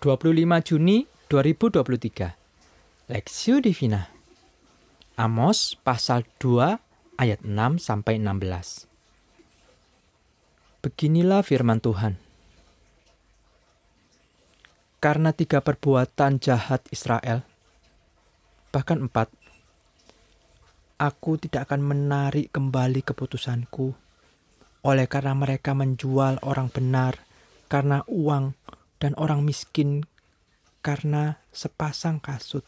25 Juni 2023. Lexio Divina. Amos pasal 2 ayat 6 sampai 16. Beginilah firman Tuhan. Karena tiga perbuatan jahat Israel, bahkan empat, aku tidak akan menarik kembali keputusanku oleh karena mereka menjual orang benar karena uang dan orang miskin karena sepasang kasut.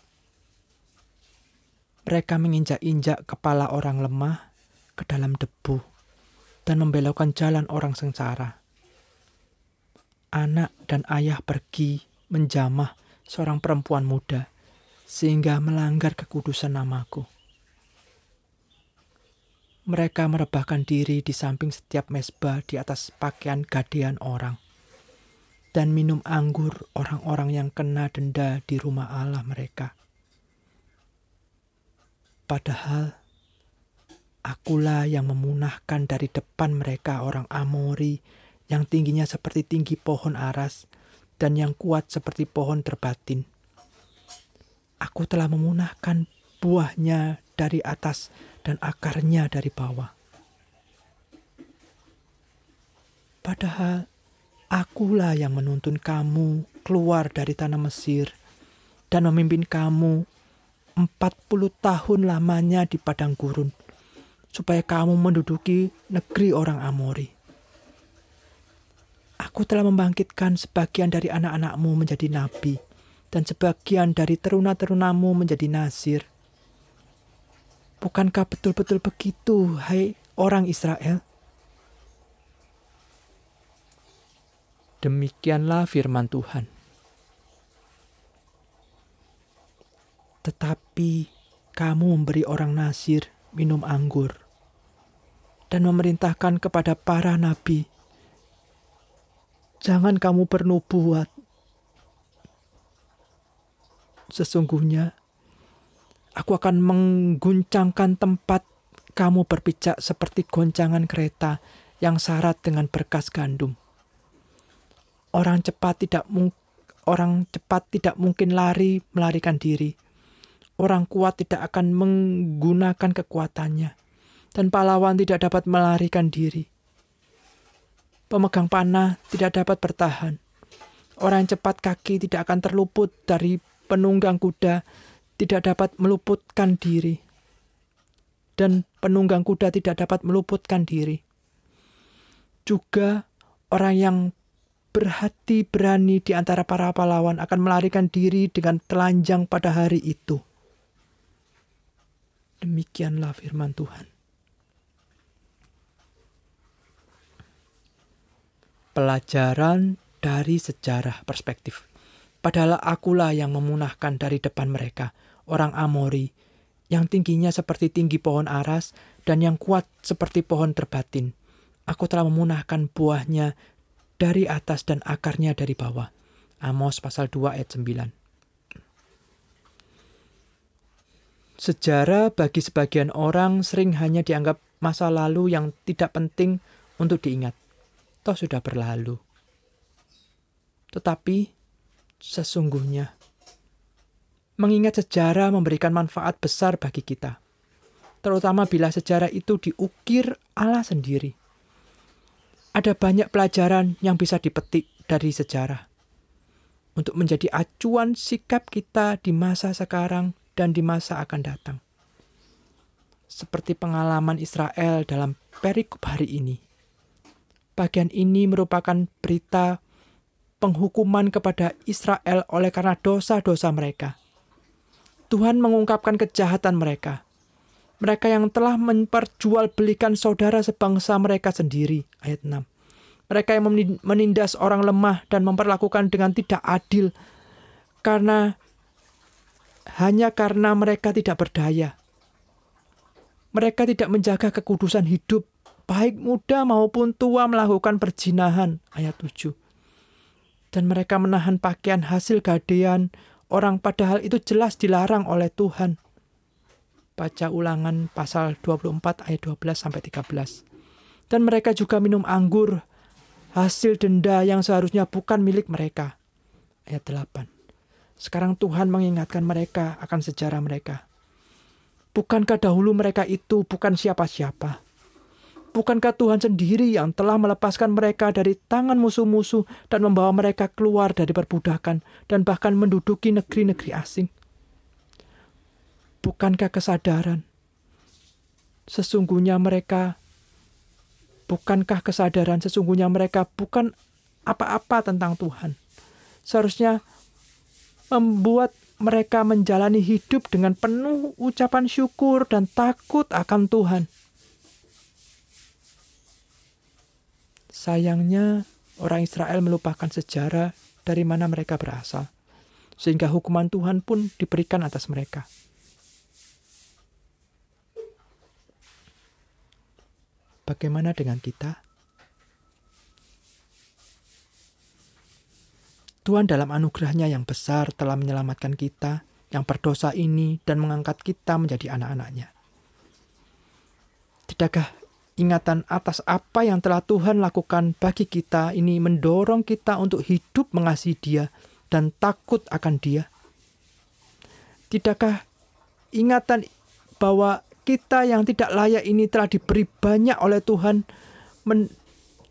Mereka menginjak-injak kepala orang lemah ke dalam debu dan membelokkan jalan orang sengsara. Anak dan ayah pergi menjamah seorang perempuan muda sehingga melanggar kekudusan namaku. Mereka merebahkan diri di samping setiap mesbah di atas pakaian gadean orang dan minum anggur orang-orang yang kena denda di rumah Allah mereka. Padahal akulah yang memunahkan dari depan mereka orang Amori yang tingginya seperti tinggi pohon aras dan yang kuat seperti pohon terbatin. Aku telah memunahkan buahnya dari atas dan akarnya dari bawah. Padahal Akulah yang menuntun kamu keluar dari tanah Mesir dan memimpin kamu 40 tahun lamanya di padang gurun supaya kamu menduduki negeri orang Amori. Aku telah membangkitkan sebagian dari anak-anakmu menjadi nabi dan sebagian dari teruna-terunamu menjadi nasir. Bukankah betul-betul begitu, hai orang Israel? Demikianlah firman Tuhan. Tetapi kamu memberi orang Nasir minum anggur dan memerintahkan kepada para nabi, "Jangan kamu bernubuat. Sesungguhnya aku akan mengguncangkan tempat kamu berpijak seperti goncangan kereta yang syarat dengan berkas gandum." Orang cepat tidak orang cepat tidak mungkin lari melarikan diri. Orang kuat tidak akan menggunakan kekuatannya dan pahlawan tidak dapat melarikan diri. Pemegang panah tidak dapat bertahan. Orang cepat kaki tidak akan terluput dari penunggang kuda, tidak dapat meluputkan diri. Dan penunggang kuda tidak dapat meluputkan diri. Juga orang yang berhati berani di antara para pahlawan akan melarikan diri dengan telanjang pada hari itu. Demikianlah firman Tuhan. Pelajaran dari sejarah perspektif. Padahal akulah yang memunahkan dari depan mereka orang Amori yang tingginya seperti tinggi pohon aras dan yang kuat seperti pohon terbatin. Aku telah memunahkan buahnya dari atas dan akarnya dari bawah. Amos pasal 2 ayat 9. Sejarah bagi sebagian orang sering hanya dianggap masa lalu yang tidak penting untuk diingat. Toh sudah berlalu. Tetapi sesungguhnya mengingat sejarah memberikan manfaat besar bagi kita. Terutama bila sejarah itu diukir Allah sendiri ada banyak pelajaran yang bisa dipetik dari sejarah untuk menjadi acuan sikap kita di masa sekarang dan di masa akan datang. Seperti pengalaman Israel dalam perikop hari ini. Bagian ini merupakan berita penghukuman kepada Israel oleh karena dosa-dosa mereka. Tuhan mengungkapkan kejahatan mereka mereka yang telah memperjualbelikan saudara sebangsa mereka sendiri. Ayat 6. Mereka yang menindas orang lemah dan memperlakukan dengan tidak adil karena hanya karena mereka tidak berdaya. Mereka tidak menjaga kekudusan hidup, baik muda maupun tua melakukan perjinahan. Ayat 7. Dan mereka menahan pakaian hasil gadean orang padahal itu jelas dilarang oleh Tuhan baca ulangan pasal 24 ayat 12 sampai 13. Dan mereka juga minum anggur hasil denda yang seharusnya bukan milik mereka. Ayat 8. Sekarang Tuhan mengingatkan mereka akan sejarah mereka. Bukankah dahulu mereka itu bukan siapa-siapa? Bukankah Tuhan sendiri yang telah melepaskan mereka dari tangan musuh-musuh dan membawa mereka keluar dari perbudakan dan bahkan menduduki negeri-negeri asing? Bukankah kesadaran sesungguhnya mereka bukankah kesadaran sesungguhnya mereka bukan apa-apa tentang Tuhan? Seharusnya membuat mereka menjalani hidup dengan penuh ucapan syukur dan takut akan Tuhan. Sayangnya, orang Israel melupakan sejarah dari mana mereka berasal, sehingga hukuman Tuhan pun diberikan atas mereka. Bagaimana dengan kita? Tuhan dalam anugerahnya yang besar telah menyelamatkan kita yang berdosa ini dan mengangkat kita menjadi anak-anaknya. Tidakkah ingatan atas apa yang telah Tuhan lakukan bagi kita ini mendorong kita untuk hidup mengasihi dia dan takut akan dia? Tidakkah ingatan bahwa kita yang tidak layak ini telah diberi banyak oleh Tuhan men,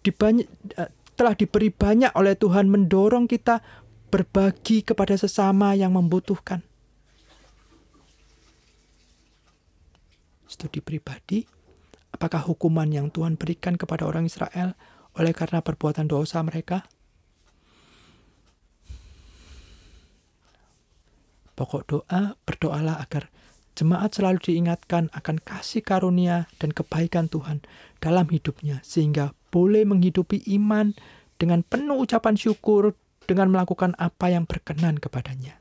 dibany, eh, telah diberi banyak oleh Tuhan mendorong kita berbagi kepada sesama yang membutuhkan. Studi pribadi, apakah hukuman yang Tuhan berikan kepada orang Israel oleh karena perbuatan dosa mereka? Pokok doa, berdoalah agar jemaat selalu diingatkan akan kasih karunia dan kebaikan Tuhan dalam hidupnya, sehingga boleh menghidupi iman dengan penuh ucapan syukur dengan melakukan apa yang berkenan kepadanya.